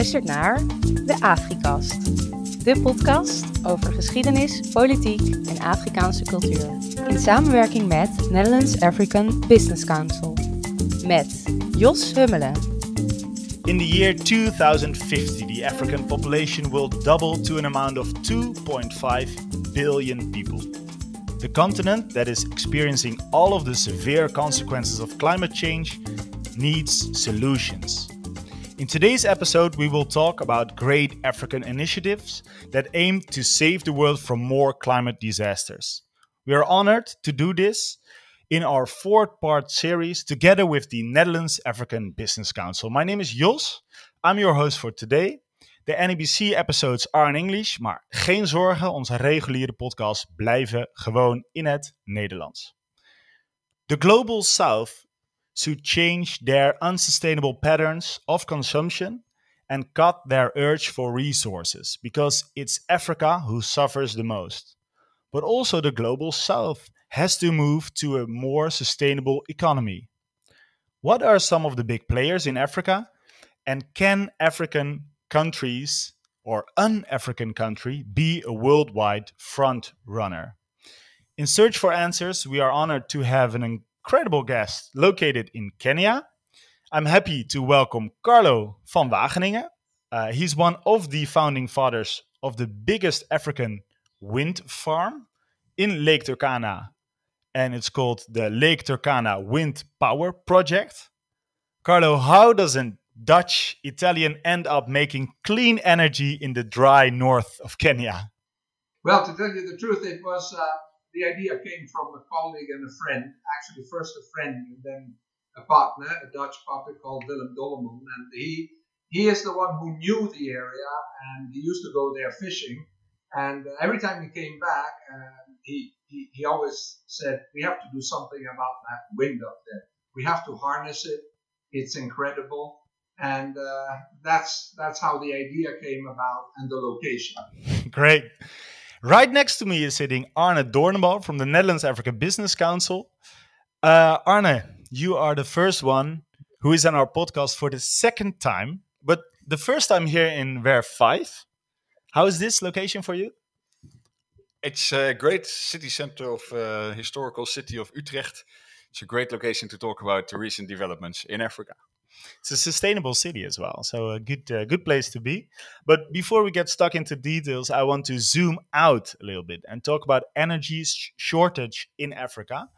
luistert naar de Afrikast. De podcast over geschiedenis, politiek en Afrikaanse cultuur. In samenwerking met Netherlands African Business Council. Met Jos Hummelen. In the year 2050, the African population will double to an amount of 2.5 billion people. The continent that is experiencing all of the severe consequences of climate change needs solutions. In today's episode, we will talk about great African initiatives that aim to save the world from more climate disasters. We are honored to do this in our fourth part series together with the Netherlands African Business Council. My name is Jos. I'm your host for today. De NABC episodes are in English, maar geen zorgen, onze reguliere podcasts blijven gewoon in het Nederlands. The Global South to change their unsustainable patterns of consumption and cut their urge for resources because it's Africa who suffers the most. But also, the global south has to move to a more sustainable economy. What are some of the big players in Africa? And can African countries or an African country be a worldwide front runner? In search for answers, we are honored to have an incredible guest located in Kenya. I'm happy to welcome Carlo van Wageningen. Uh, he's one of the founding fathers of the biggest African wind farm in Lake Turkana, and it's called the Lake Turkana Wind Power Project. Carlo, how does a Dutch Italian end up making clean energy in the dry north of Kenya? Well, to tell you the truth, it was uh, the idea came from a colleague and a friend. Actually, first a friend and then a partner, a Dutch partner called Willem Dolleman. And he he is the one who knew the area and he used to go there fishing. And every time he came back, uh, he, he, he always said, We have to do something about that wind up there. We have to harness it. It's incredible. And uh, that's that's how the idea came about and the location. Great. Right next to me is sitting Arne Doornbal from the Netherlands Africa Business Council. Uh, Arne, you are the first one who is on our podcast for the second time, but the first time here in Werf 5. How is this location for you? It's a great city center of uh, historical city of Utrecht. It's a great location to talk about the recent developments in Africa. It's a sustainable city as well, so a good uh, good place to be. But before we get stuck into details, I want to zoom out a little bit and talk about energy sh- shortage in Africa.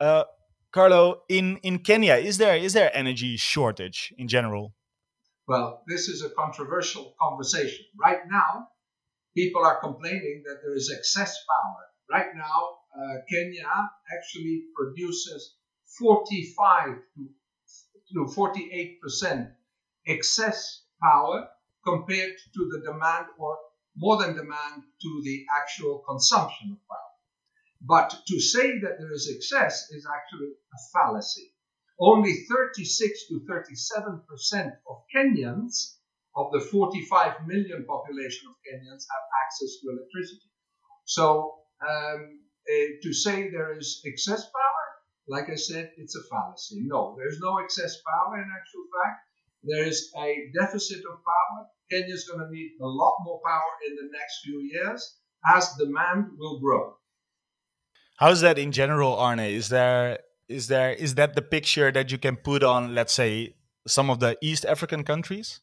Uh, Carlo, in in Kenya, is there is there energy shortage in general? Well, this is a controversial conversation. Right now, people are complaining that there is excess power. Right now, uh, Kenya actually produces 45 to to 48% excess power compared to the demand or more than demand to the actual consumption of power. But to say that there is excess is actually a fallacy. Only 36 to 37% of Kenyans, of the 45 million population of Kenyans, have access to electricity. So um, uh, to say there is excess power like I said, it's a fallacy. No, there's no excess power in actual fact. There is a deficit of power. Kenya is going to need a lot more power in the next few years as demand will grow. How's that in general, Arne? Is there is there is that the picture that you can put on, let's say, some of the East African countries?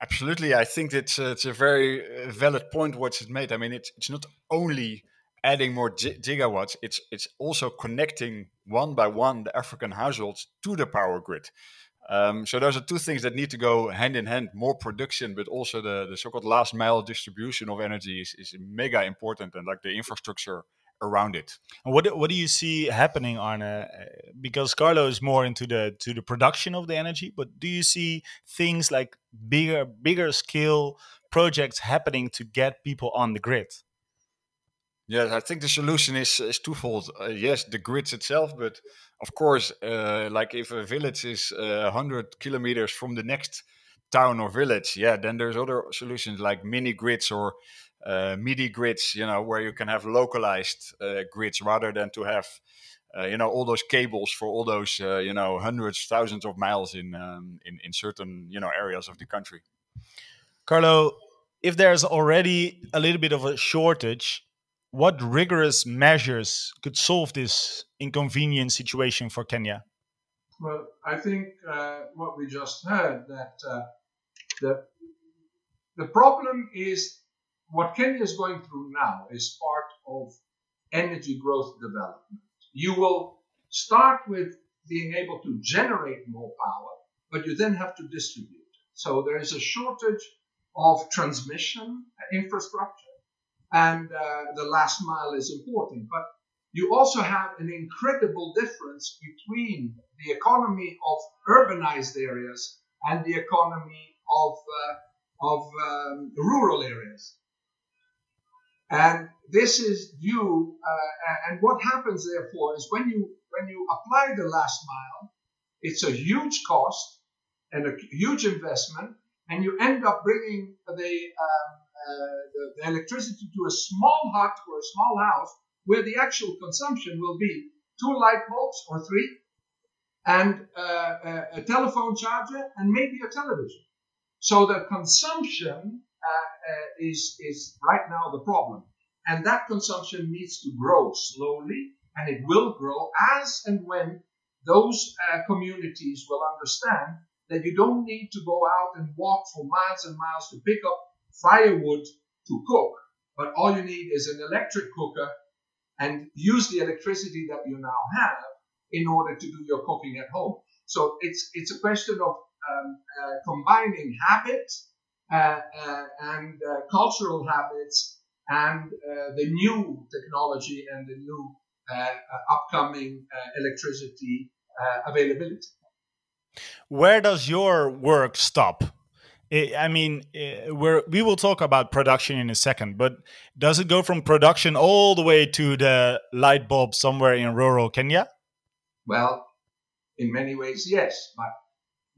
Absolutely, I think it's a, it's a very uh, valid point what's made. I mean, it's it's not only adding more gigawatts, it's it's also connecting one by one the African households to the power grid. Um, so those are two things that need to go hand in hand: more production, but also the, the so-called last mile distribution of energy is, is mega important, and like the infrastructure around it. And what what do you see happening, Arne? Uh, because Carlo is more into the to the production of the energy, but do you see things like bigger bigger scale projects happening to get people on the grid? Yeah, I think the solution is is twofold. Uh, yes, the grids itself, but of course, uh, like if a village is uh, 100 kilometers from the next town or village, yeah, then there's other solutions like mini grids or uh, MIDI grids, you know, where you can have localized uh, grids rather than to have uh, you know all those cables for all those you know hundreds thousands of miles in, um, in in certain you know areas of the country carlo if there's already a little bit of a shortage what rigorous measures could solve this inconvenient situation for kenya? Well i think uh, what we just heard that uh, the the problem is what kenya is going through now is part of energy growth development. You will start with being able to generate more power, but you then have to distribute. So there is a shortage of transmission infrastructure, and uh, the last mile is important. But you also have an incredible difference between the economy of urbanized areas and the economy of, uh, of um, rural areas. And this is due, uh, and what happens therefore is when you when you apply the last mile, it's a huge cost and a huge investment, and you end up bringing the, um, the, the electricity to a small hut or a small house where the actual consumption will be two light bulbs or three, and uh, a, a telephone charger, and maybe a television. So the consumption uh, uh, is, is right now the problem. And that consumption needs to grow slowly, and it will grow as and when those uh, communities will understand that you don't need to go out and walk for miles and miles to pick up firewood to cook, but all you need is an electric cooker and use the electricity that you now have in order to do your cooking at home. So it's it's a question of um, uh, combining habit uh, uh, and uh, cultural habits and the new technology and the new upcoming electricity availability. Where does your work stop? I mean, eh, we we will talk about production in a second, but does it go from production all the way to the light bulb somewhere in rural Kenya? Well, in many ways, yes. But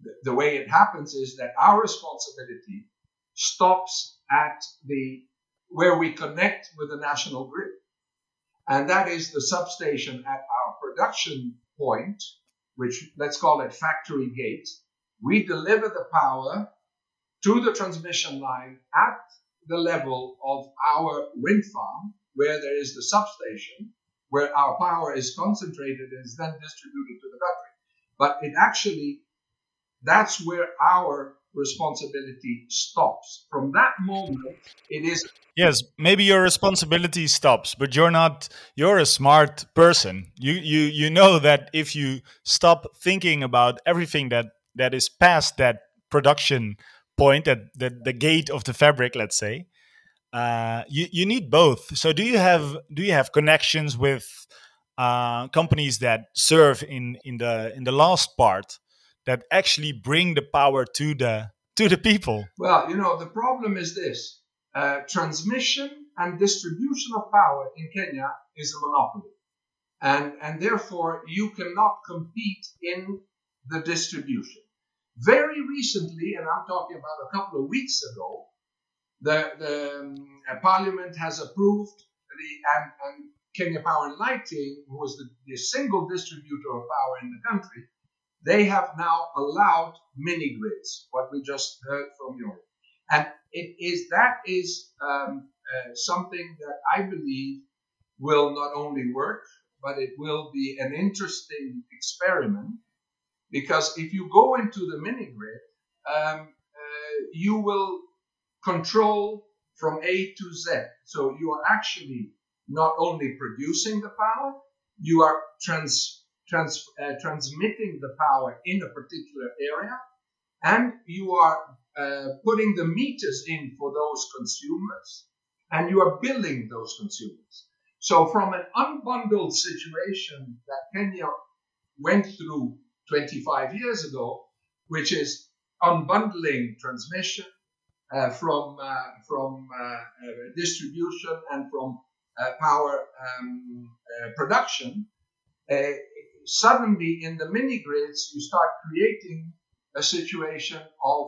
the, the way it happens is that our responsibility stops at the where we connect with the national grid. And that is the substation at our production point, which let's call it factory gate. We deliver the power to the transmission line at the level of our wind farm, where there is the substation, where our power is concentrated and is then distributed to the country. But it actually, that's where our responsibility stops. From that moment, it is. Yes, maybe your responsibility stops, but you're not. You're a smart person. You you you know that if you stop thinking about everything that that is past that production point, at the the gate of the fabric, let's say, uh, you you need both. So do you have do you have connections with uh, companies that serve in in the in the last part? that actually bring the power to the to the people? Well, you know, the problem is this: uh, transmission and distribution of power in Kenya is a monopoly, and and therefore you cannot compete in the distribution. Very recently, and I'm talking about a couple of weeks ago, the the um, Parliament has approved the and, and Kenya Power and Lighting, who was the, the single distributor of power in the country, they have now allowed mini grids, what we just heard from Europe. And it is that is um, uh, something that I believe will not only work, but it will be an interesting experiment because if you go into the mini grid, um, uh, you will control from A to Z. So you are actually not only producing the power, you are trans trans, uh, transmitting the power in a particular area, and you are uh, putting the meters in for those consumers, and you are billing those consumers. So, from an unbundled situation that Kenya went through 25 years ago, which is unbundling transmission uh, from uh, from uh, uh, distribution and from uh, power um, production, suddenly in the mini grids, you start creating a situation of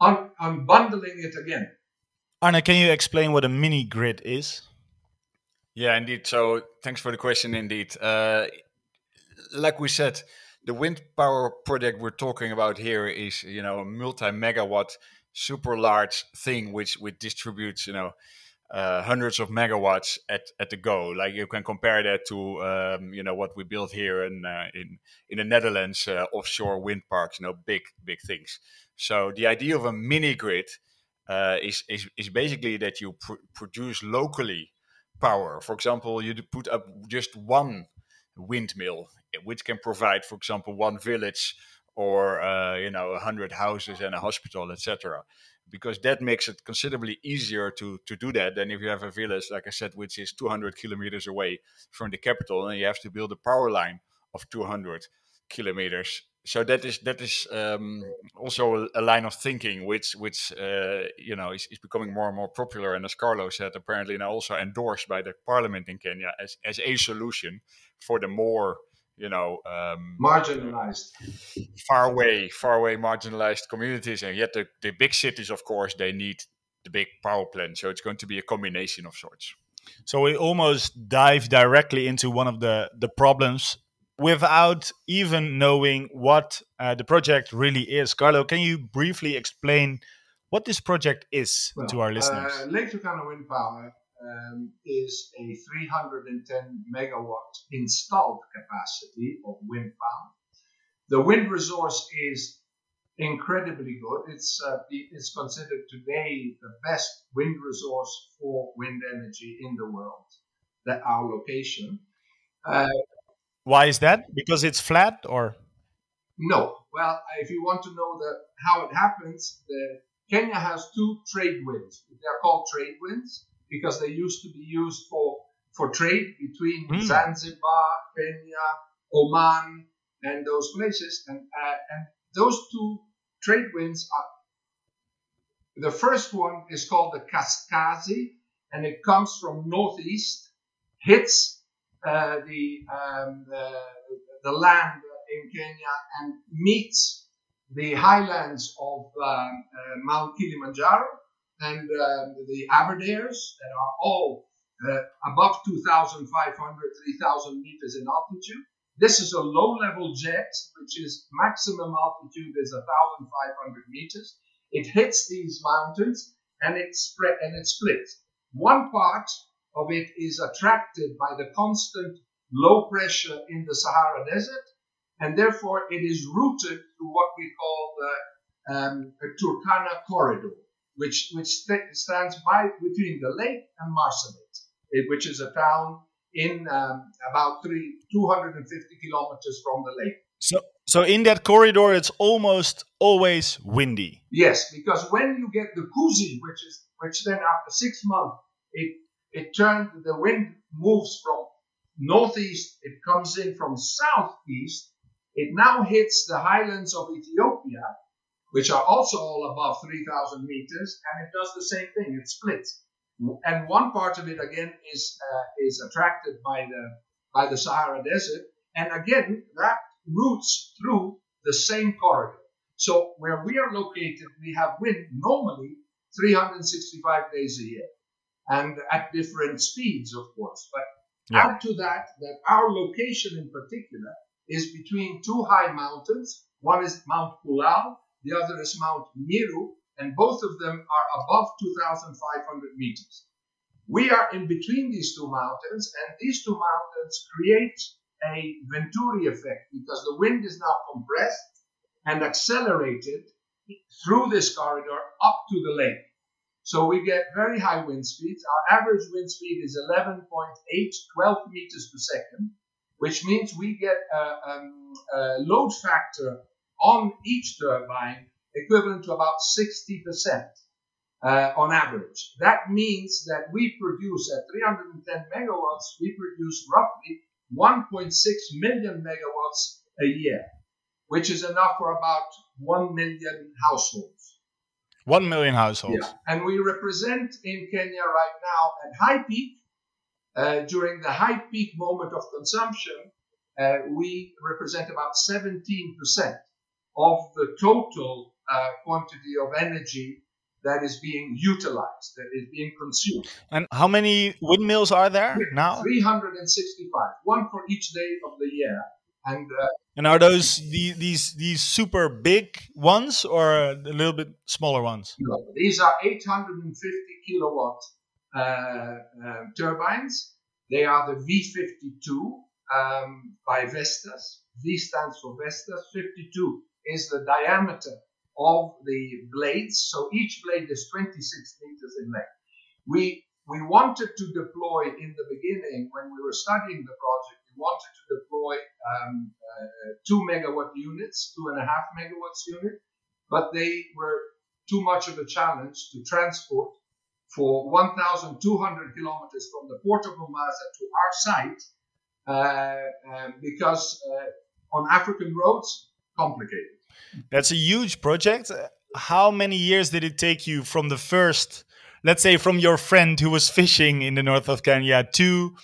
un- unbundling it again. Arne, can you explain what a mini grid is? Yeah, indeed. So thanks for the question. Indeed, uh, like we said, the wind power project we're talking about here is, you know, a multi-megawatt, super large thing which which distributes, you know, uh, hundreds of megawatts at, at the go. Like you can compare that to um, you know what we built here in uh, in in the Netherlands, uh, offshore wind parks. You know, big big things. So the idea of a mini grid uh, is, is is basically that you pr- produce locally power. For example, you put up just one windmill, which can provide, for example, one village or uh, you know a hundred houses and a hospital, etc because that makes it considerably easier to to do that than if you have a village, like I said, which is 200 kilometers away from the capital, and you have to build a power line of 200 kilometers. So that is that is um, also a, a, line of thinking which which uh, you know is, is, becoming more and more popular, and as Carlo said, apparently now also endorsed by the parliament in Kenya as as a solution for the more you know um, marginalized. far away far away marginalized communities. And yet the, the big cities of course they need the big power plant. So it's going to be a combination of sorts. So we almost dive directly into one of the the problems without even knowing what uh, the project really is. Carlo can you briefly explain what this project is well, to our listeners? uh, lake turkana wind power um, is a 310 megawatt installed capacity of wind power. The wind resource is incredibly good. It's uh, it's considered today the best wind resource for wind energy in the world. That our location. Uh, Why is that? Because it's flat, or no? Well, if you want to know the how it happens, the Kenya has two trade winds. They're called trade winds because they used to be used for, for trade between mm. Zanzibar, Kenya, Oman, and those places. And, uh, and those two trade winds are the first one is called the Kaskazi, and it comes from northeast, hits uh, the, um, the, the land in Kenya, and meets the highlands of um, uh, Mount Kilimanjaro, and um, the Aberdares that are all uh, above 2,500, 3,000 meters in altitude. This is a low-level jet, which is maximum altitude is 1,500 meters. It hits these mountains and it spread and it splits. One part of it is attracted by the constant low pressure in the Sahara Desert, and therefore it is routed through what we call the um, Turkana corridor which which st- stands by between the lake and Marsabit, which is a town in um, about three 250 kilometers from the lake. So, so in that corridor, it's almost always windy. Yes, because when you get the Kusi, which is which then after six months, it it turns the wind moves from northeast, it comes in from southeast. It now hits the highlands of Ethiopia, which are also all above 3,000 meters, and it does the same thing. It splits, and one part of it again is uh, is attracted by the by the Sahara Desert, and again that routes through the same corridor. So where we are located, we have wind normally 365 days a year, and at different speeds, of course. But yeah. add to that that our location in particular is between two high mountains. One is Mount Kulal, the other is Mount Nyiru, and both of them are above 2,500 meters. We are in between these two mountains, and these two mountains create a Venturi effect because the wind is now compressed and accelerated through this corridor up to the lake. So we get very high wind speeds. Our average wind speed is 11.8, 12 meters per second, which means we get a, um, a load factor on each turbine equivalent to about 60% uh, on average. That means that we produce at 310 megawatts, we produce roughly 1.6 million megawatts a year, which is enough for about 1 million households. 1 million households. Yeah. And we represent in Kenya right now at high peak, uh, during the high peak moment of consumption, uh, we represent about 17% of the total uh, quantity of energy that is being utilized, that is being consumed. And how many windmills are there now? 365, one for each day of the year. And uh, And are those the, these these super big ones or a little bit smaller ones? no, these are 850 kilowatt uh, uh, turbines. They are the V52 um, by Vestas. V stands for Vestas. 52 is the diameter of the blades. So each blade is 26 meters in length. We we wanted to deploy in the beginning when we were studying the project. We wanted to deploy um, uh, two megawatt units, two and a half megawatts unit, but they were too much of a challenge to transport for 1,200 kilometers from the port of Mombasa to our site uh, um, because uh, on African roads, complicated. That's a huge project. How many years did it take you from the first, let's say, from your friend who was fishing in the north of Kenya to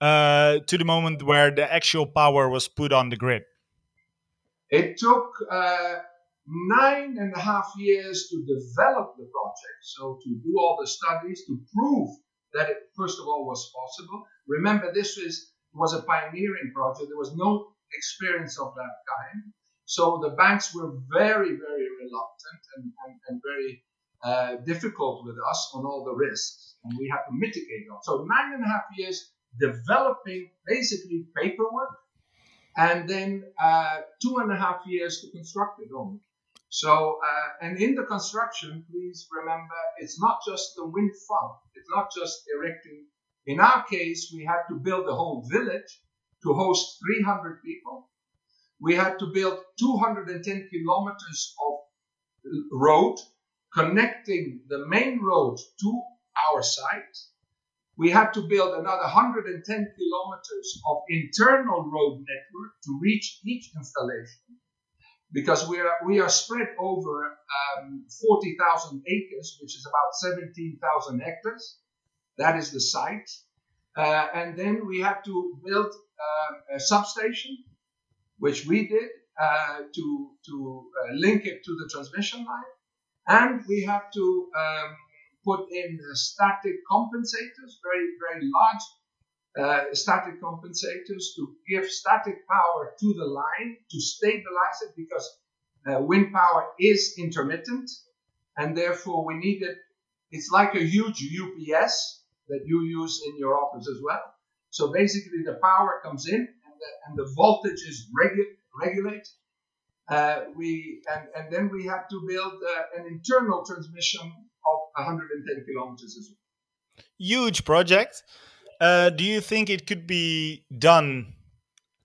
uh, to the moment where the actual power was put on the grid? It took uh, nine and a half years to develop the project. So to do all the studies to prove that it, first of all, was possible. Remember, this was, was a pioneering project. There was no experience of that kind. So the banks were very, very reluctant and, and, and very uh, difficult with us on all the risks. And we had to mitigate them. So nine and a half years developing basically paperwork and then uh, two and a half years to construct it only. So, uh, and in the construction, please remember, it's not just the wind farm. It's not just erecting. In our case, we had to build a whole village to host 300 people. We had to build 210 kilometers of road connecting the main road to our site. We had to build another 110 kilometers of internal road network to reach each installation because we are we are spread over um, 40,000 acres, which is about 17,000 hectares. That is the site, uh, and then we had to build uh, a substation, which we did uh, to to uh, link it to the transmission line, and we have to um, put in static compensators, very very large uh, static compensators to give static power to the line to stabilize it because uh, wind power is intermittent. And therefore we needed it, it's like a huge UPS that you use in your office as well. So basically the power comes in and the, voltage is regu- regulated. Uh, we and, and then we had to build uh, an internal transmission of 110 kilometers as well. Huge project. Uh, do you think it could be done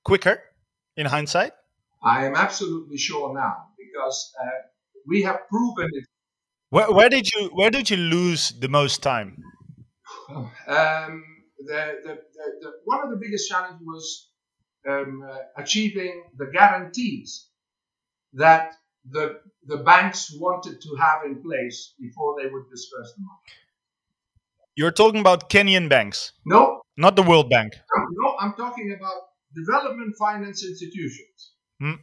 quicker in hindsight? I am absolutely sure now because uh, we have proven it. Where, where did you where did you lose the most time? Um, the, the, the, the, one of the biggest challenges was um, uh, achieving the guarantees that the the banks wanted to have in place before they would disperse the money. You're talking about Kenyan banks, No, not the World Bank. no, I'm talking about development finance institutions, Hmm.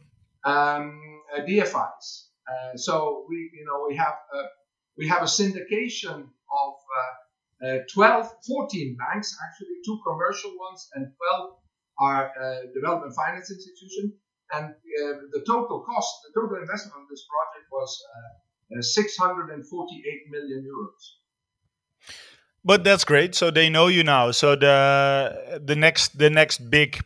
um, uh, DFIs. Uh, so we, you know, we have a, we have a syndication of uh, uh, 12, 14 banks, actually two commercial ones and 12 are uh, development finance institution. And uh, the total cost, the total investment of this project was uh, uh, 648 million euros. But that's great. So they know you now. So the the next the next big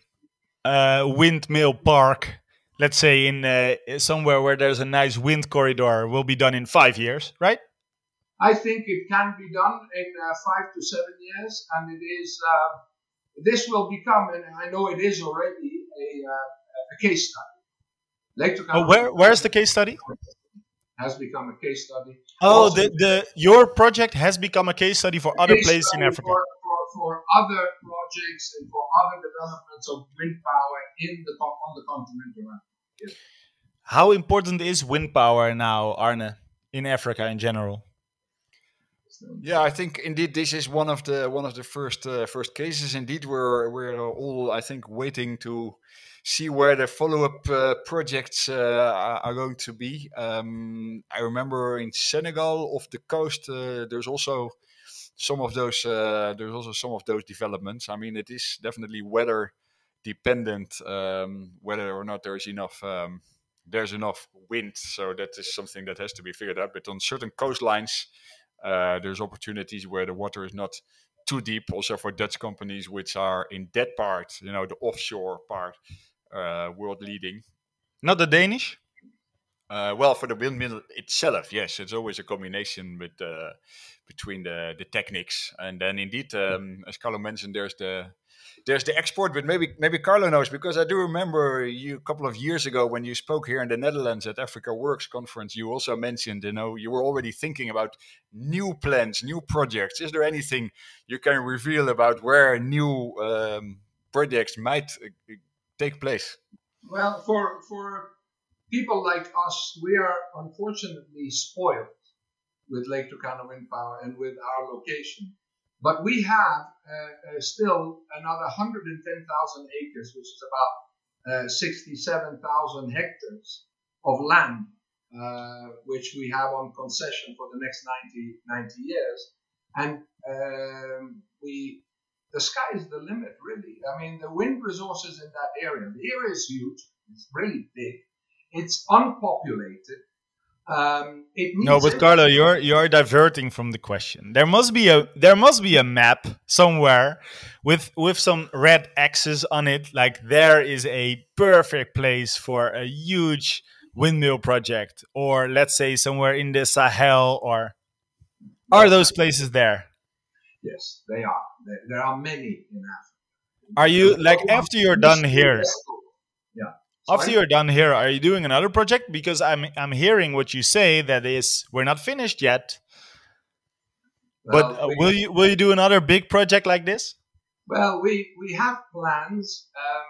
uh, windmill park, let's say in uh, somewhere where there's a nice wind corridor, will be done in five years, right? I think it can be done in uh, five to seven years, and it is. Uh, this will become, and I know it is already, a, uh, a case study. Oh, where where's the case study? has become a case study. Oh, Also- the, the your project has become a case study for other places in Africa. For, for, for other projects and for other developments of wind power in the on the continent around. How important is wind power now, Arne, in Africa in general? Yeah, I think indeed this is one of the one of the first uh, first cases. Indeed, we're we're all I think waiting to see where the follow up uh, projects uh, are, going to be. Um, I remember in Senegal off the coast, uh, there's also some of those uh, there's also some of those developments. I mean, it is definitely weather dependent um, whether or not there's enough um, there's enough wind. So that is something that has to be figured out. But on certain coastlines, uh, there's opportunities where the water is not too deep. Also for Dutch companies which are in that part, you know, the offshore part, uh, world leading. Not the Danish. Uh, well, for the windmill itself, yes, it's always a combination with uh, between the the techniques, and then indeed, um, as Carlo mentioned, there's the there's the export, but maybe maybe Carlo knows because I do remember you a couple of years ago when you spoke here in the Netherlands at Africa Works conference. You also mentioned, you know, you were already thinking about new plans, new projects. Is there anything you can reveal about where new um, projects might uh, take place? Well, for for people like us, we are unfortunately spoiled with Lake Turkana wind power and with our location. But we have uh, uh, still another 110,000 acres, which is about uh, 67,000 hectares of land, uh, which we have on concession for the next 90, 90 years. And um, we, the sky is the limit, really. I mean, the wind resources in that area, the area is huge, it's really big. It's unpopulated. Um, it no, but Carlo, you're you're diverting from the question. There must be a there must be a map somewhere with with some red X's on it. Like there is a perfect place for a huge windmill project, or let's say somewhere in the Sahel, or are those places there? Yes, they are. There, there are many in Africa. Are you like after you're done here? After you're done here, are you doing another project? Because I'm I'm hearing what you say that is we're not finished yet. Well, but uh, we- will you will you do another big project like this? Well, we, we have plans. Um,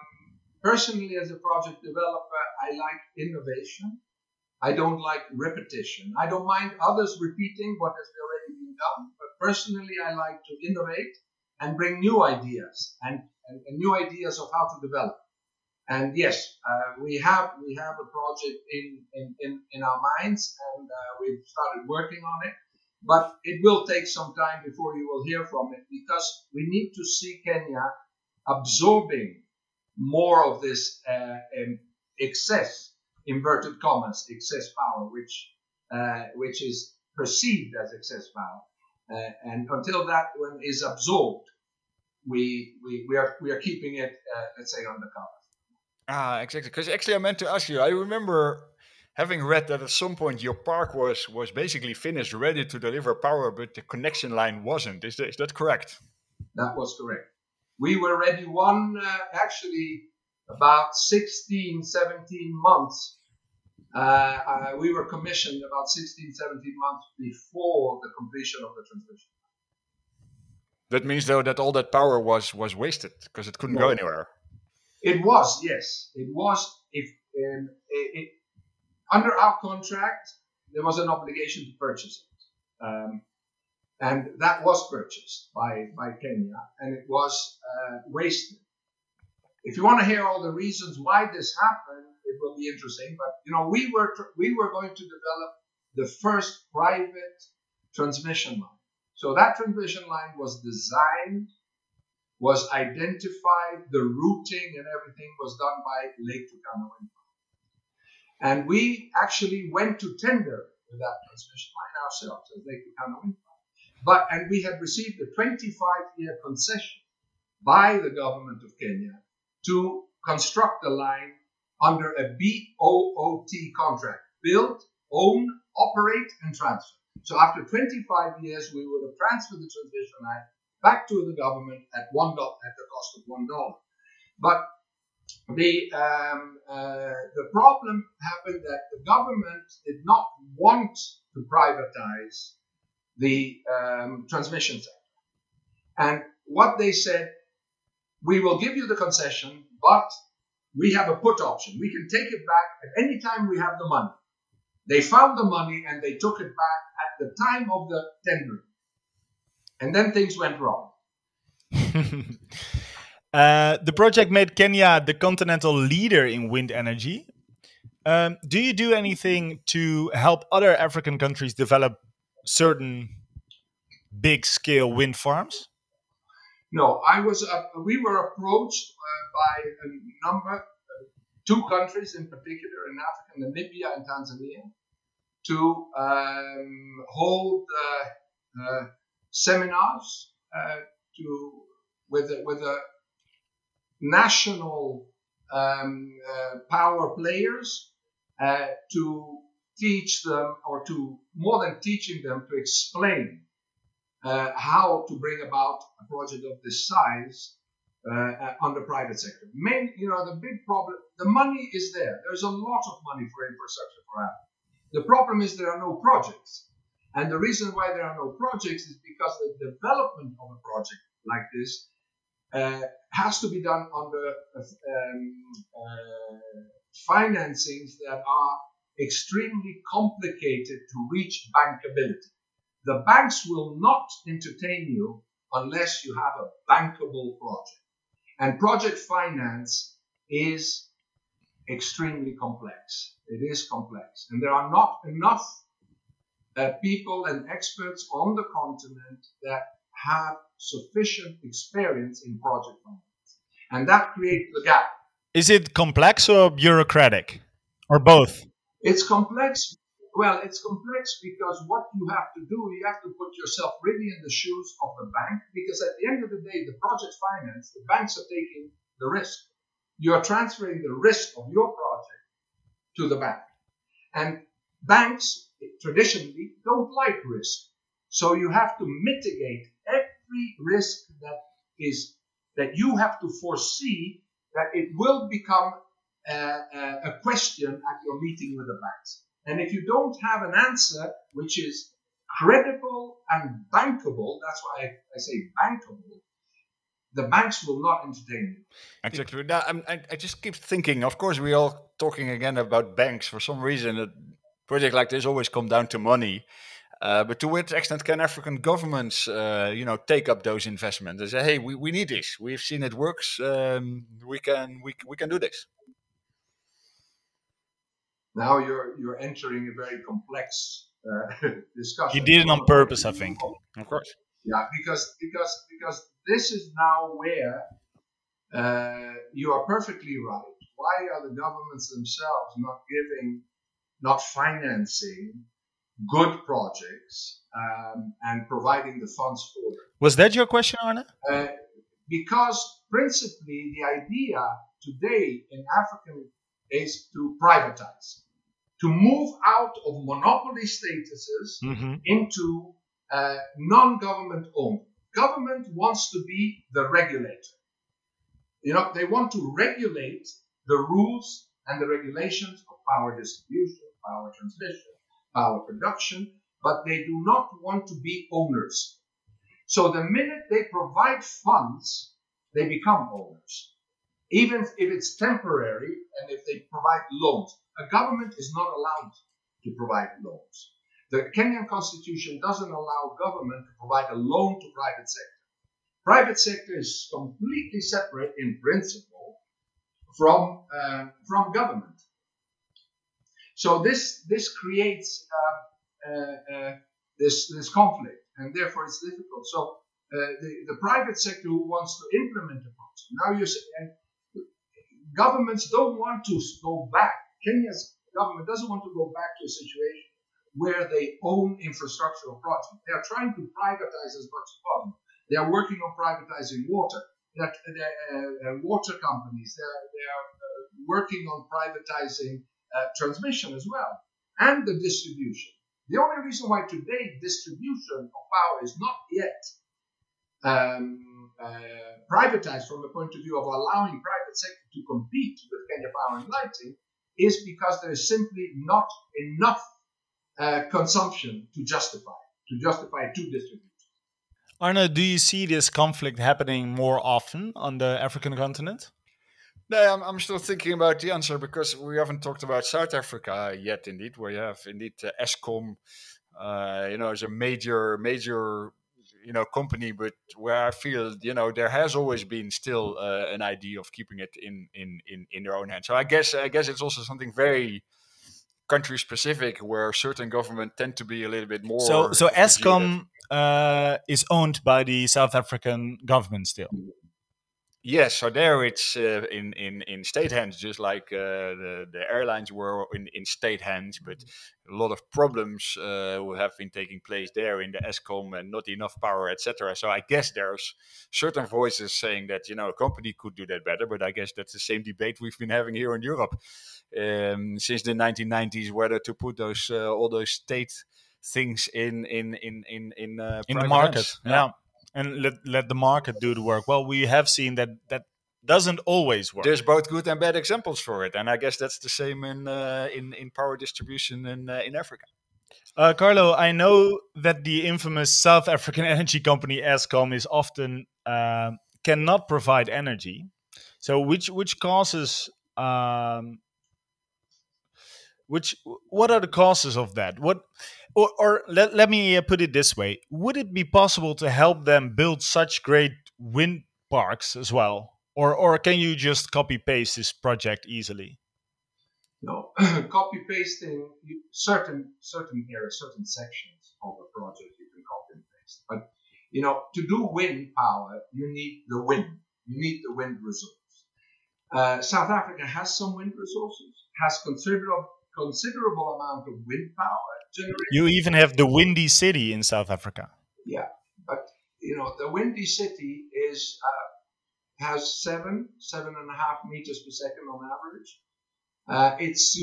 personally, as a project developer, I like innovation. I don't like repetition. I don't mind others repeating what has already been done, but personally, I like to innovate and bring new ideas and, and, and new ideas of how to develop. And yes, uh, we have we have a project in in, in, in our minds, and uh, we've started working on it. But it will take some time before you will hear from it because we need to see Kenya absorbing more of this uh, um, excess, inverted commas, excess power, which uh, which is perceived as excess power. Uh, and until that one is absorbed, we, we, we are we are keeping it, uh, let's say, undercover. Ah, exactly. Because actually, I meant to ask you. I remember having read that at some point your park was was basically finished, ready to deliver power, but the connection line wasn't. Is that, is that correct? That was correct. We were ready one, uh, actually, about 16, 17 months. Uh, uh, we were commissioned about 16, 17 months before the completion of the transmission. That means though that all that power was was wasted because it couldn't go anywhere. It was, yes. It was, if um, it, it, under our contract, there was an obligation to purchase it. Um, and that was purchased by, by Kenya, and it was uh, wasted. If you want to hear all the reasons why this happened, it will be interesting. But you know, we were we were going to develop the first private transmission line. So that transmission line was designed, was identified, the routing and everything was done by Lake Turkana Wind Farm. And we actually went to tender with that transmission line ourselves as Lake Turkana Wind Farm. But and we had received a 25-year concession by the government of Kenya to construct the line under a BOOT contract: build, own, operate, and transfer. So after 25 years, we would have transferred the transmission line back to the government at one dollar at the cost of one dollar. But the um, uh, the problem happened that the government did not want to privatize the um, transmission sector, and what they said, we will give you the concession, but we have a put option. We can take it back at any time we have the money. They found the money and they took it back at the time of the tendering. And then things went wrong. uh, the project made Kenya the continental leader in wind energy. Um, do you do anything to help other African countries develop certain big scale wind farms? No, I was. Uh, we were approached uh, by a number, uh, two countries in particular in Africa, Namibia and Tanzania, to um, hold uh, uh, seminars to with a, with a national um, power players to teach them, or to more than teaching them, to explain uh, how to bring about a project of this size uh, uh, on the private sector. Main, you know, the big problem, the money is there. There's a lot of money for infrastructure for Africa. The problem is there are no projects. And the reason why there are no projects is because the development of a project like this uh, has to be done under um, uh, financings that are extremely complicated to reach bankability. The banks will not entertain you unless you have a bankable project. And project finance is extremely complex. It is complex. And there are not enough uh, people and experts on the continent that have sufficient experience in project finance. And that creates the gap. Is it complex or bureaucratic? Or both? It's complex well, it's complex because what you have to do, you have to put yourself really in the shoes of the bank because at the end of the day, the project finance, the banks are taking the risk. You are transferring the risk of your project to the bank. And banks traditionally don't like risk. So you have to mitigate every risk that is that you have to foresee that it will become a, a, a question at your meeting with the banks. And if you don't have an answer which is credible and bankable, that's why I, I say bankable, the banks will not entertain you. Exactly. Now, I, I just keep thinking, of course, we're all talking again about banks. For some reason, a project like this always come down to money. Uh, but to what extent can African governments, uh, you know, take up those investments and say, "Hey, we, we need this. We've seen it works. Um, we can we, we can do this." now you're you're entering a very complex uh, discussion. You did it on purpose, I think. Of course. Yeah, because because because this is now where uh, you are perfectly right. Why are the governments themselves not giving, not financing good projects um, and providing the funds for them? Was that your question, Arne? Uh, because principally the idea today in Africa is to privatize, to move out of monopoly statuses mm-hmm. into uh, non-government owned. Government wants to be the regulator. You know, they want to regulate the rules and the regulations of power distribution, power transmission, power production, but they do not want to be owners. So the minute they provide funds, they become owners even if it's temporary and if they provide loans. A government is not allowed to provide loans. The Kenyan constitution doesn't allow government to provide a loan to private sector. Private sector is completely separate in principle from uh, from government. So this this creates uh, uh, uh this this conflict, and therefore it's difficult. So uh, the, the private sector who wants to implement the project now you say, governments don't want to go back. Kenya's government doesn't want to go back to a situation where they own infrastructural projects. They are trying to privatize as much as possible. They are working on privatizing water. That uh, water companies. They are, they are uh, working on privatizing uh, transmission as well, and the distribution. The only reason why today distribution of power is not yet um, uh, privatized from the point of view of allowing private sector to compete with Kenya Power and Lighting is because there is simply not enough uh, consumption to justify to justify two distributions. Arne, do you see this conflict happening more often on the African continent? No, I'm, I'm still thinking about the answer because we haven't talked about South Africa yet. Indeed, where you have indeed uh, Eskom, uh, you know, as a major major you know company, but where I feel you know there has always been still uh, an idea of keeping it in in in in their own hands. So I guess I guess it's also something very country specific, where certain government tend to be a little bit more. So, so. Eskom uh, is owned by the South African government still. Yes, so there it's uh, in, in, in state hands, just like uh, the, the airlines were in, in state hands. But a lot of problems uh, have been taking place there in the Eskom and not enough power, etc. So I guess there's certain voices saying that you know a company could do that better. But I guess that's the same debate we've been having here in Europe um, since the 1990s, whether to put those uh, all those state things in in in in in, uh, in the market. hands. Yeah. And let let the market do the work. Well, we have seen that that doesn't always work. There's both good and bad examples for it, and I guess that's the same in uh, in in power distribution in uh, in Africa. Uh, Carlo, I know that the infamous South African energy company Eskom is often uh, cannot provide energy. So, which which causes um, which what are the causes of that? What or, or let, let me uh, put it this way: Would it be possible to help them build such great wind parks as well, or or can you just copy paste this project easily? No, copy pasting certain certain areas, certain sections of a project you can copy and paste. But you know, to do wind power, you need the wind. You need the wind resource. Uh, South Africa has some wind resources, has considerable considerable amount of wind power. You even have the windy city in South Africa. Yeah, but you know, the windy city is uh, has seven seven and a half meters per second on average. Uh, it's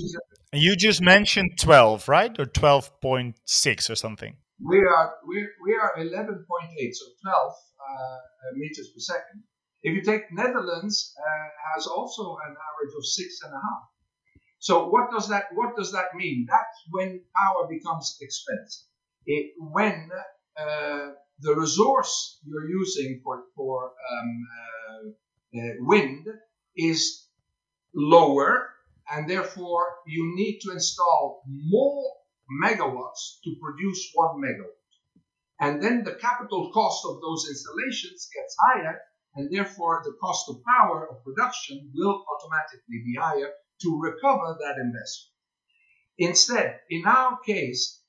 and you just mentioned 12, right? Or 12.6 or something. We are we we are 11.8, so 12 uh, meters per second. If you take Netherlands, uh, has also an average of six and a half. So what does that what does that mean? That's when power becomes expensive. It, when uh, the resource you're using for for um, uh, uh, wind is lower, and therefore you need to install more megawatts to produce one megawatt, and then the capital cost of those installations gets higher, and therefore the cost of power of production will automatically be higher to recover that investment. Instead, in our case,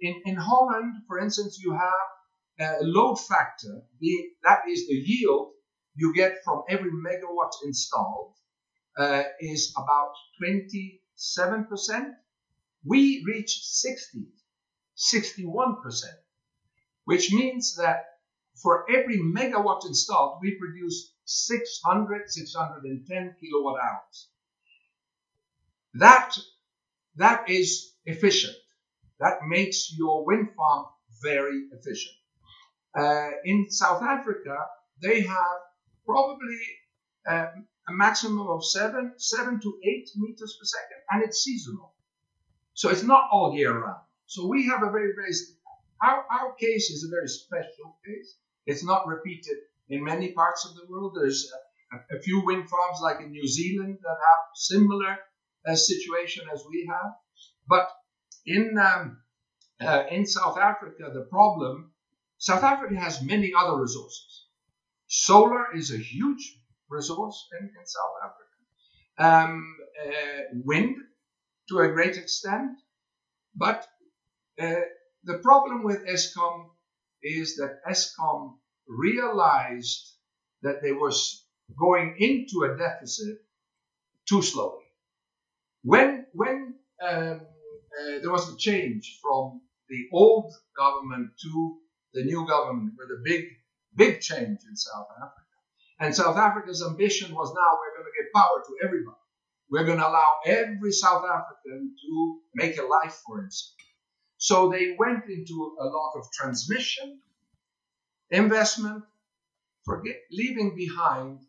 in, in Holland, for instance, you have a load factor, the, that is the yield you get from every megawatt installed, uh, is about 27%. We reach 60, 61%, which means that for every megawatt installed, we produce 600, 610 kilowatt hours. That, that is efficient. That makes your wind farm very efficient. Uh, in South Africa, they have probably um, a maximum of seven, seven to eight meters per second, and it's seasonal. So it's not all year round. So we have a very, very, our, our case is a very special case. It's not repeated in many parts of the world. There's a, a few wind farms like in New Zealand that have similar uh, situation as we have. But in um, uh, in South Africa, the problem South Africa has many other resources. Solar is a huge resource in, in South Africa. Um, uh, wind to a great extent, but uh, the problem with Eskom is that Eskom realized that they were going into a deficit too slowly. When when um, uh, there was a change from the old government to the new government, with a big big change in South Africa, and South Africa's ambition was now we're going to give power to everybody. We're going to allow every South African to make a life for himself. So they went into a lot of transmission, investment, forget, leaving behind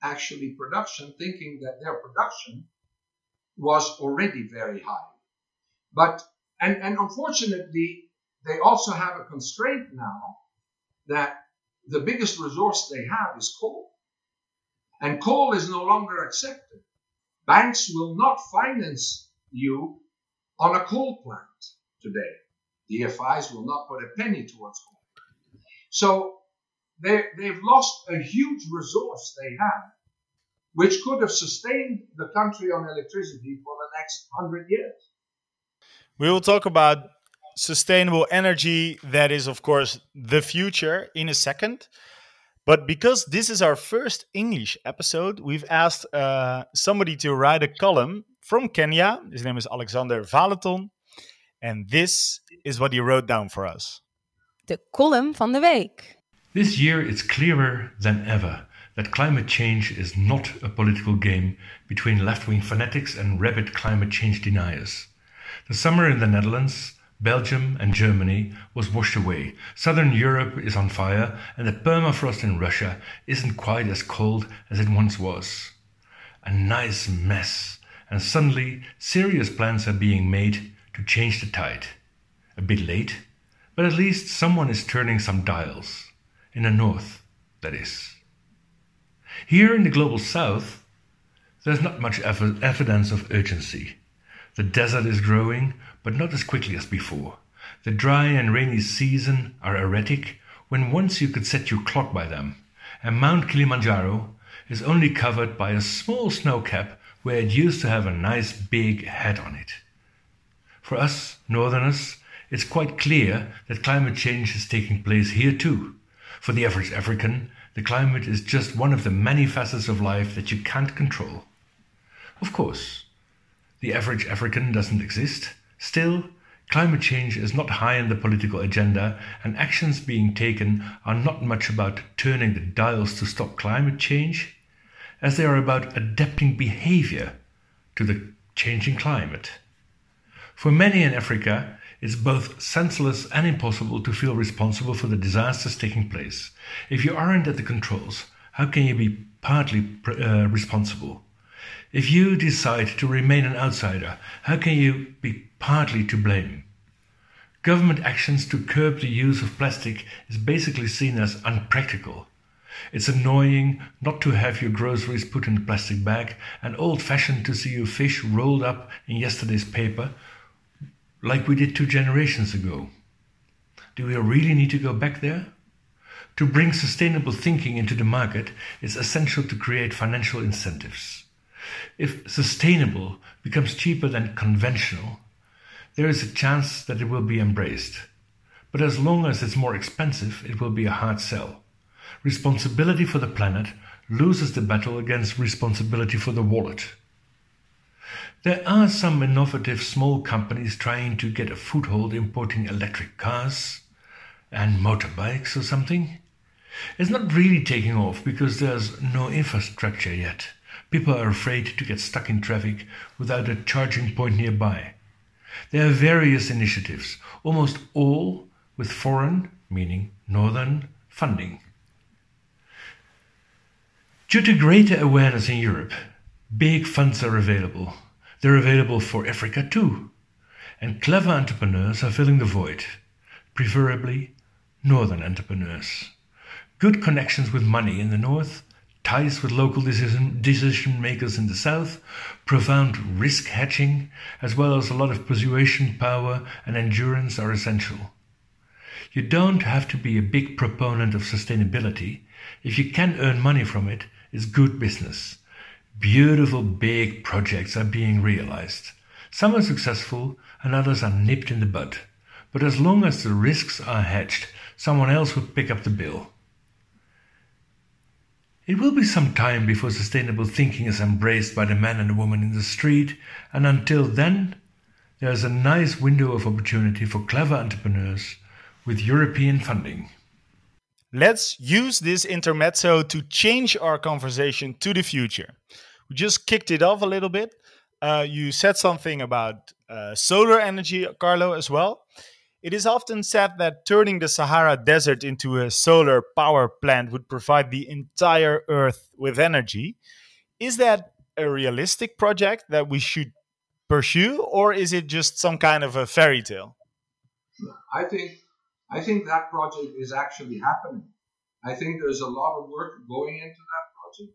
actually production, thinking that their production was already very high. But, and, and unfortunately, they also have a constraint now that the biggest resource they have is coal. And coal is no longer accepted. Banks will not finance you on a coal plant today. DFIs will not put a penny towards coal. So they, they've lost a huge resource they have, which could have sustained the country on electricity for the next hundred years. We will talk about sustainable energy, that is, of course, the future, in a second. But because this is our first English episode, we've asked uh, somebody to write a column from Kenya. His name is Alexander Valeton. And this is what he wrote down for us. The column van de week. This year it's clearer than ever that climate change is not a political game between left wing fanatics and rabid climate change deniers. The summer in the Netherlands Belgium and Germany was washed away. Southern Europe is on fire, and the permafrost in Russia isn't quite as cold as it once was. A nice mess, and suddenly serious plans are being made to change the tide. A bit late, but at least someone is turning some dials. In the north, that is. Here in the global south, there's not much ev- evidence of urgency. The desert is growing, but not as quickly as before. The dry and rainy season are erratic when once you could set your clock by them, and Mount Kilimanjaro is only covered by a small snow cap where it used to have a nice big head on it. For us, northerners, it's quite clear that climate change is taking place here too. For the average African, the climate is just one of the many facets of life that you can't control. Of course, the average African doesn't exist. Still, climate change is not high on the political agenda, and actions being taken are not much about turning the dials to stop climate change, as they are about adapting behavior to the changing climate. For many in Africa, it's both senseless and impossible to feel responsible for the disasters taking place. If you aren't at the controls, how can you be partly uh, responsible? If you decide to remain an outsider, how can you be partly to blame? Government actions to curb the use of plastic is basically seen as unpractical. It's annoying not to have your groceries put in a plastic bag and old fashioned to see your fish rolled up in yesterday's paper, like we did two generations ago. Do we really need to go back there? To bring sustainable thinking into the market, it's essential to create financial incentives. If sustainable becomes cheaper than conventional, there is a chance that it will be embraced. But as long as it's more expensive, it will be a hard sell. Responsibility for the planet loses the battle against responsibility for the wallet. There are some innovative small companies trying to get a foothold importing electric cars and motorbikes or something. It's not really taking off because there's no infrastructure yet. People are afraid to get stuck in traffic without a charging point nearby. There are various initiatives, almost all with foreign, meaning northern, funding. Due to greater awareness in Europe, big funds are available. They're available for Africa too. And clever entrepreneurs are filling the void, preferably northern entrepreneurs. Good connections with money in the north ties with local decision, decision makers in the south, profound risk hedging, as well as a lot of persuasion power and endurance are essential. You don't have to be a big proponent of sustainability. If you can earn money from it, it's good business. Beautiful big projects are being realized. Some are successful and others are nipped in the bud. But as long as the risks are hedged, someone else will pick up the bill. It will be some time before sustainable thinking is embraced by the man and the woman in the street, and until then, there is a nice window of opportunity for clever entrepreneurs with European funding. Let's use this intermezzo to change our conversation to the future. We just kicked it off a little bit. Uh, you said something about uh, solar energy, Carlo, as well. It is often said that turning the Sahara Desert into a solar power plant would provide the entire Earth with energy. Is that a realistic project that we should pursue, or is it just some kind of a fairy tale? I think I think that project is actually happening. I think there's a lot of work going into that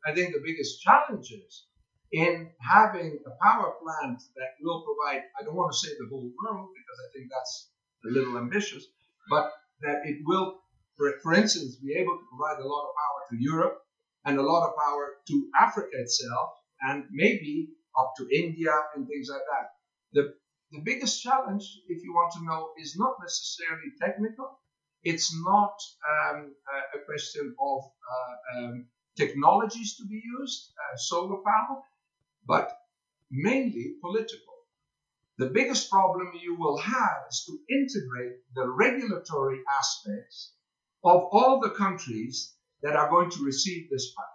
I think the biggest challenge is in having a power plant that will provide, I don't want to say the whole world because I think that's a little ambitious, but that it will, for, for instance, be able to provide a lot of power to Europe and a lot of power to Africa itself, and maybe up to India and things like that. The the biggest challenge, if you want to know, is not necessarily technical. It's not um, a question of uh, um, technologies to be used, uh, solar power, but mainly political. The biggest problem you will have is to integrate the regulatory aspects of all the countries that are going to receive this power.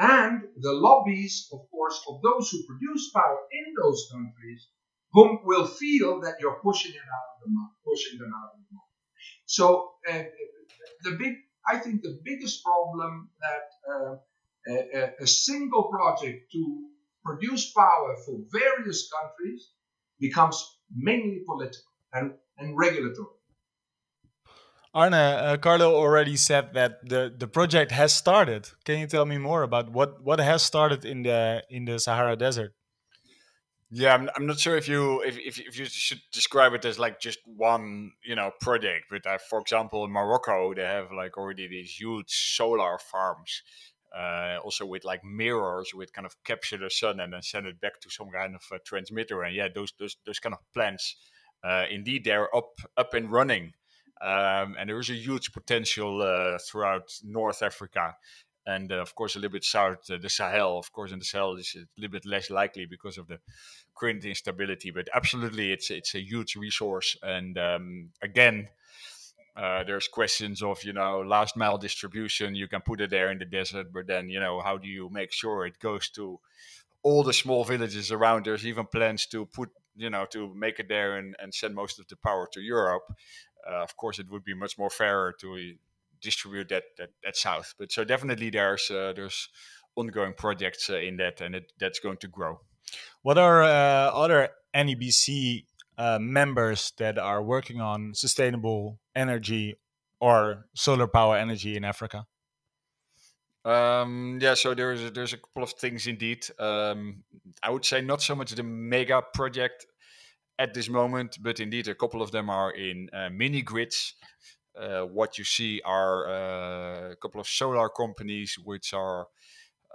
And the lobbies, of course, of those who produce power in those countries, whom will feel that you're pushing it out of the market, pushing them out of the market. So uh, the big, I think, the biggest problem that uh, a, a, single project to produce power for various countries becomes mainly political and, and regulatory. Arne, uh, Carlo already said that the, the project has started. Can you tell me more about what, what has started in the in the Sahara Desert? Yeah, I'm, I'm not sure if you if, if, if you should describe it as like just one you know project, but uh, for example in Morocco they have like already these huge solar farms, uh, also with like mirrors with kind of capture the sun and then send it back to some kind of transmitter, and yeah, those those those kind of plants, uh, indeed they're up up and running. Um, and there is a huge potential uh, throughout North Africa and uh, of course a little bit south uh, the Sahel. Of course, in the Sahel is a little bit less likely because of the current instability. But absolutely, it's it's a huge resource. And um, again, uh, there's questions of you know last mile distribution. You can put it there in the desert, but then you know how do you make sure it goes to all the small villages around? There's even plans to put you know to make it there and, and send most of the power to Europe. Uh, of course, it would be much more fairer to distribute that that, that south. But so definitely there's uh, there's ongoing projects uh, in that, and it, that's going to grow. What are uh, other NABC uh, members that are working on sustainable energy or solar power energy in Africa? Um, yeah, so there's there's a couple of things indeed. Um, I would say not so much the mega project at this moment, but indeed a couple of them are in uh, mini grids. Uh, what you see are uh, a couple of solar companies which are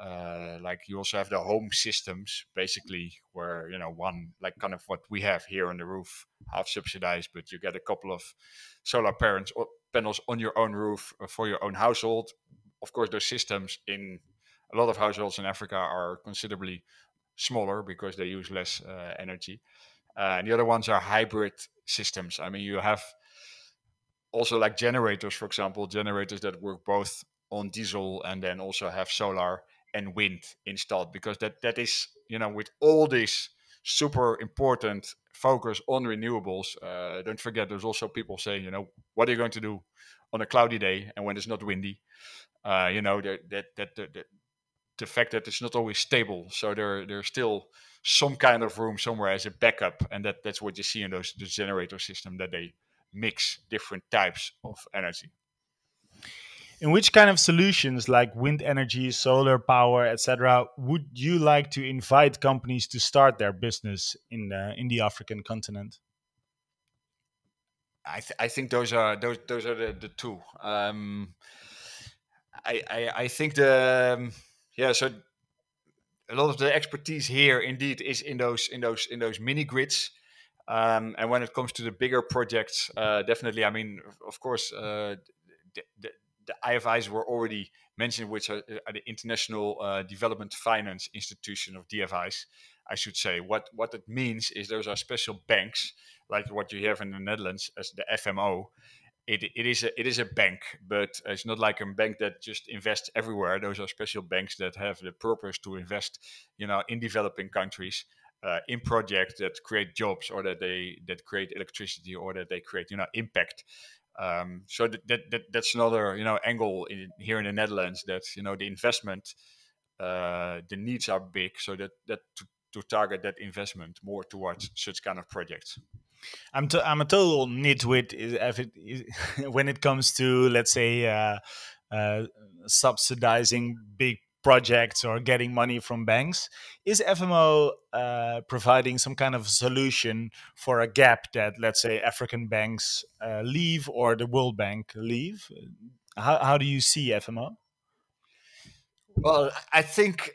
uh, like you also have the home systems basically where you know one like kind of what we have here on the roof half subsidized but you get a couple of solar parents panels on your own roof for your own household. Of course those systems in a lot of households in africa are considerably smaller because they use less uh, energy. Uh, and the other ones are hybrid systems. I mean you have also like generators, for example, generators that work both on diesel and then also have solar and wind installed because that that is you know with all this super important focus on renewables uh, don't forget there's also people saying you know what are you going to do on a cloudy day and when it's not windy? Uh, you know that that, that, that the fact that it's not always stable so there there's still some kind of room somewhere as a backup and that that's what you see in those the generator system that they mix different types of energy. In which kind of solutions, like wind energy, solar power, etc., would you like to invite companies to start their business in the in the African continent? I, th I think those are those those are the, the two. Um, I, I I think the um, yeah so a lot of the expertise here indeed is in those in those in those mini grids um, and when it comes to the bigger projects, uh, definitely, I mean, of course, uh, the, the, the, IFIs were already mentioned, which are, are the International uh, Development Finance Institution of DFIs, I should say. What what it means is those are special banks, like what you have in the Netherlands as the FMO. It, it is a it is a bank, but it's not like a bank that just invests everywhere. Those are special banks that have the purpose to invest, you know, in developing countries uh, in projects that create jobs or that they that create electricity or that they create you know impact. Um, so that, that, that, that's another you know angle in, here in the Netherlands that you know the investment uh, the needs are big. So that that to, to target that investment more towards such kind of projects. I'm to, I'm a total nitwit if it, when it comes to let's say uh, uh, subsidizing big projects or getting money from banks. Is FMO uh, providing some kind of solution for a gap that, let's say, African banks uh, leave or the World Bank leave? How, how do you see FMO? Well, I think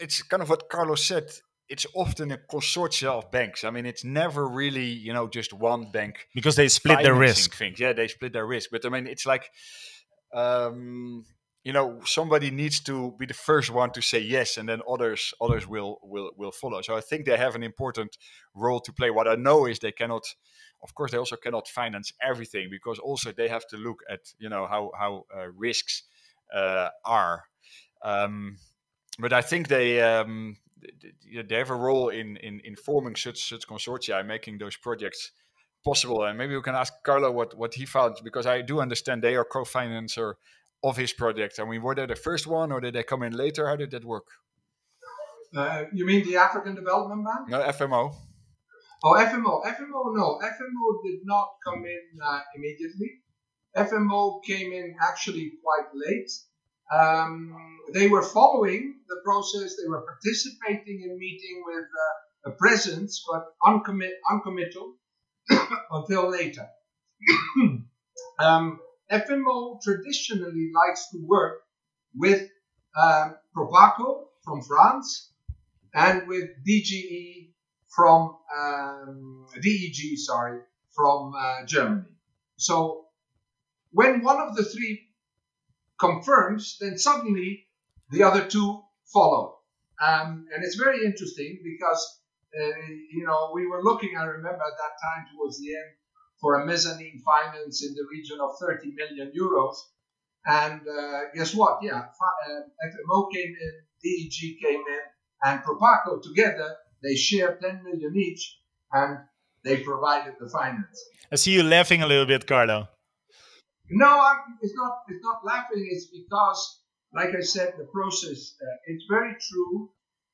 it's kind of what Carlos said. it's often a consortia of banks. I mean, it's never really you know just one bank because they split their risk. Things. Yeah, they split their risk. But I mean, it's like um, you know somebody needs to be the first one to say yes, and then others others will will will follow. So I think they have an important role to play. What I know is they cannot. Of course, they also cannot finance everything because also they have to look at you know how how uh, risks uh, are. Um, but I think they um, they have a role in, in, in forming such such consortia and making those projects possible. And maybe we can ask Carlo what, what he found because I do understand they are co-financer of his project. I mean, were they the first one or did they come in later? How did that work? Uh, you mean the African Development Bank? No, FMO. Oh, FMO. FMO, no. FMO did not come in uh, immediately. FMO came in actually quite late. Um, they were following the process. They were participating in meeting with uh, a presence, but uncommit, uncommittal until later. um, FMO traditionally likes to work with um, Proparco from France and with DGE from um, DEG, sorry, from uh, Germany. So when one of the three confirms, then suddenly the other two follow. Um, and it's very interesting because, uh, you know, we were looking, I remember at that time towards the end, for a mezzanine finance in the region of 30 million euros. And uh, guess what? Yeah, uh, FMO came in, DEG came in, and Proparco together, they shared 10 million each, and they provided the finance. I see you laughing a little bit, Carlo. No, I'm, it's not. It's not laughing. It's because, like I said, the process. Uh, it's very true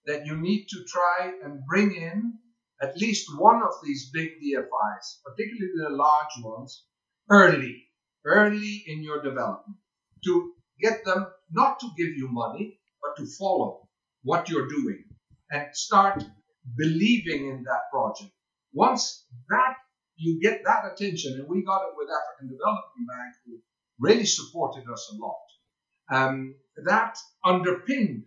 that you need to try and bring in at least one of these big DFIs, particularly the large ones, early, early in your development, to get them not to give you money, but to follow what you're doing and start believing in that project. Once that you get that attention, and we got it with African Development Bank, who really supported us a lot. Um, that underpinned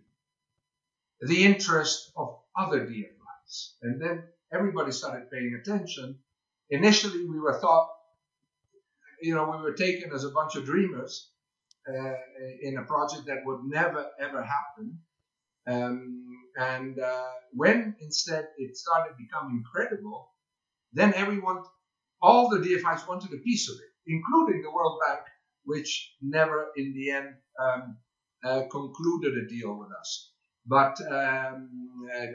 the interest of other DFIs, and then everybody started paying attention. Initially, we were thought, you know, we were taken as a bunch of dreamers uh, in a project that would never ever happen. Um, and uh, when instead it started becoming credible, then everyone all the DFIs wanted a piece of it, including the World Bank, which never in the end um, uh, concluded a deal with us. But um, uh,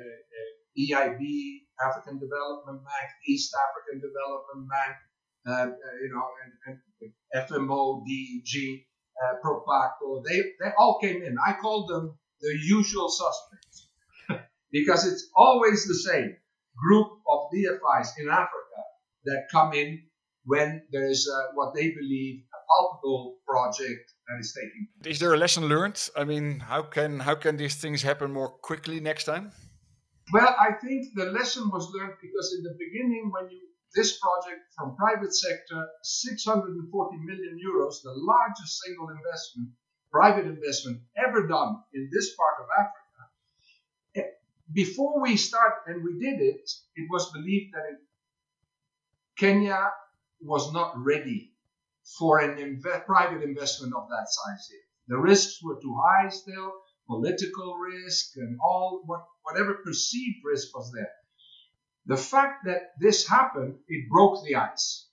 EIB, African Development Bank, East African Development Bank, uh, uh you know, and, and FMO, DEG, uh, Proparco, they, they all came in. I called them the usual suspects because it's always the same group of DFIs in Africa that come in when there is uh, what they believe a palpable project that is taking. Place. Is there a lesson learned? I mean, how can how can these things happen more quickly next time? Well, I think the lesson was learned because in the beginning, when you this project from private sector, 640 million euros, the largest single investment, private investment ever done in this part of Africa. Eh, before we start, and we did it, it was believed that it Kenya was not ready for an inv- private investment of that size. The risks were too high still, political risk and all what, whatever perceived risk was there. The fact that this happened, it broke the ice.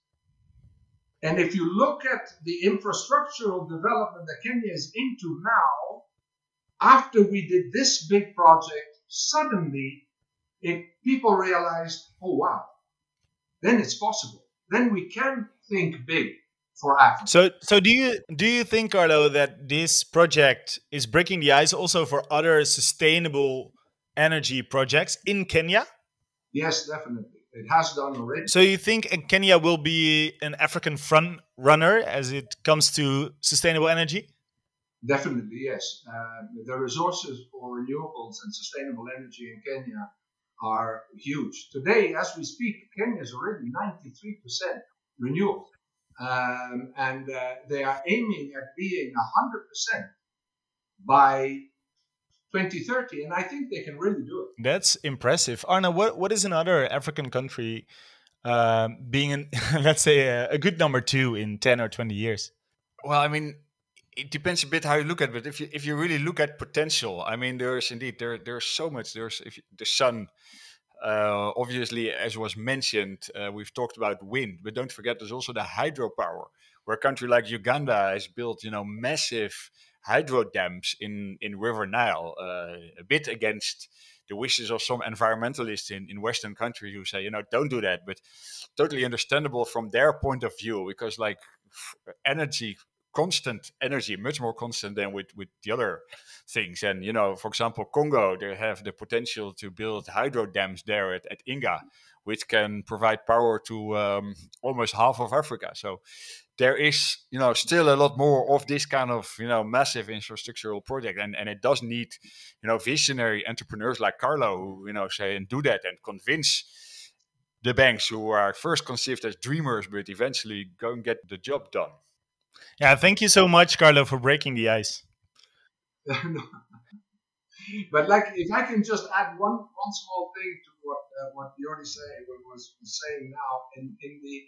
And if you look at the infrastructural development that Kenya is into now, after we did this big project, suddenly it, people realized, oh wow, then it's possible. Then we can think big for Africa. So, so do you do you think, Carlo, that this project is breaking the ice also for other sustainable energy projects in Kenya? Yes, definitely. It has done already. So you think Kenya will be an African front runner as it comes to sustainable energy? Definitely, yes. Uh, the resources for renewables and sustainable energy in Kenya are huge. Today, as we speak, Kenya is already 93% renewable. Um, and uh, they are aiming at being 100% by 2030, and I think they can really do it. That's impressive. Arne, what, what is another African country uh, being, an, let's say, a, a, good number two in 10 or 20 years? Well, I mean, it depends a bit how you look at it. But if you if you really look at potential, I mean, there's indeed there there's so much. There's if you, the sun. Uh, obviously, as was mentioned, uh, we've talked about wind, but don't forget there's also the hydropower, where a country like Uganda has built, you know, massive hydro dams in in River Nile, uh, a bit against the wishes of some environmentalists in, in Western countries who say, you know, don't do that. But totally understandable from their point of view because, like, energy constant energy, much more constant than with, with the other things. And, you know, for example, Congo, they have the potential to build hydro dams there at, at Inga, which can provide power to um, almost half of Africa. So there is, you know, still a lot more of this kind of, you know, massive infrastructural project. And, and it does need, you know, visionary entrepreneurs like Carlo who, you know, say and do that and convince the banks who are first conceived as dreamers, but eventually go and get the job done. Yeah, thank you so much, Carlo, for breaking the ice. but like, if I can just add one one small thing to what uh, what Jordi say was, was saying now, in in the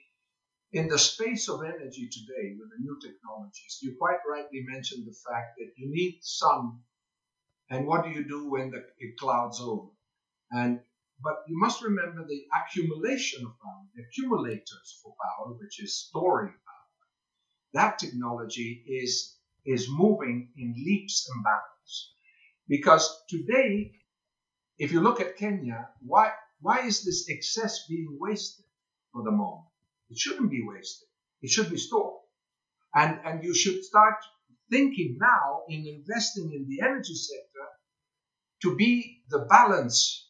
in the space of energy today with the new technologies, you quite rightly mentioned the fact that you need sun, and what do you do when the, it clouds over? And but you must remember the accumulation of power, the accumulators for power, which is storing that technology is, is moving in leaps and bounds. Because today, if you look at Kenya, why, why is this excess being wasted for the moment? It shouldn't be wasted. It should be stored. And, and you should start thinking now in investing in the energy sector to be the balance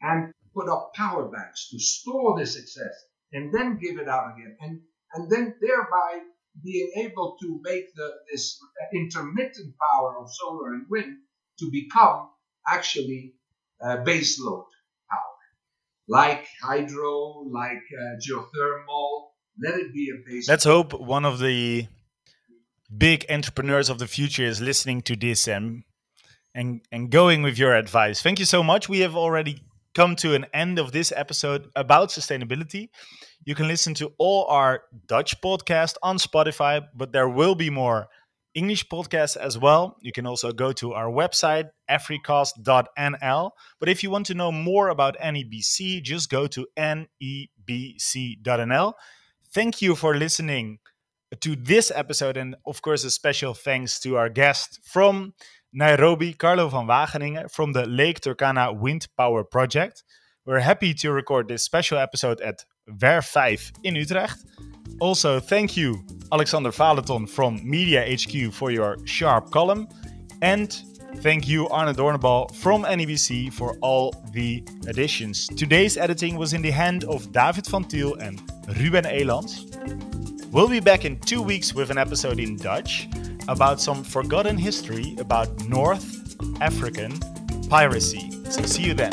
and put up power banks to store this excess and then give it out again. And, and then thereby being able to make the, this intermittent power of solar and wind to become actually uh, base load power, like hydro, like uh, geothermal. Let it be a base. Let's hope one of the big entrepreneurs of the future is listening to this and and and going with your advice. Thank you so much. We have already come to an end of this episode about sustainability. You can listen to all our Dutch podcast on Spotify, but there will be more English podcasts as well. You can also go to our website, africast.nl. But if you want to know more about NABC, just go to nabc.nl. Thank you for listening to this episode. And of course, a special thanks to our guest from Nairobi, Carlo van Wageningen, from the Lake Turkana Wind Power Project. We're happy to record this special episode at Werf 5 in Utrecht. Also, thank you, Alexander Valeton from Media HQ, for your sharp column. And thank you, Arne Doornebal from NABC, for all the additions. Today's editing was in the hand of David van Tiel and Ruben Elands. We'll be back in two weeks with an episode in Dutch about some forgotten history about North African piracy. So, see you then.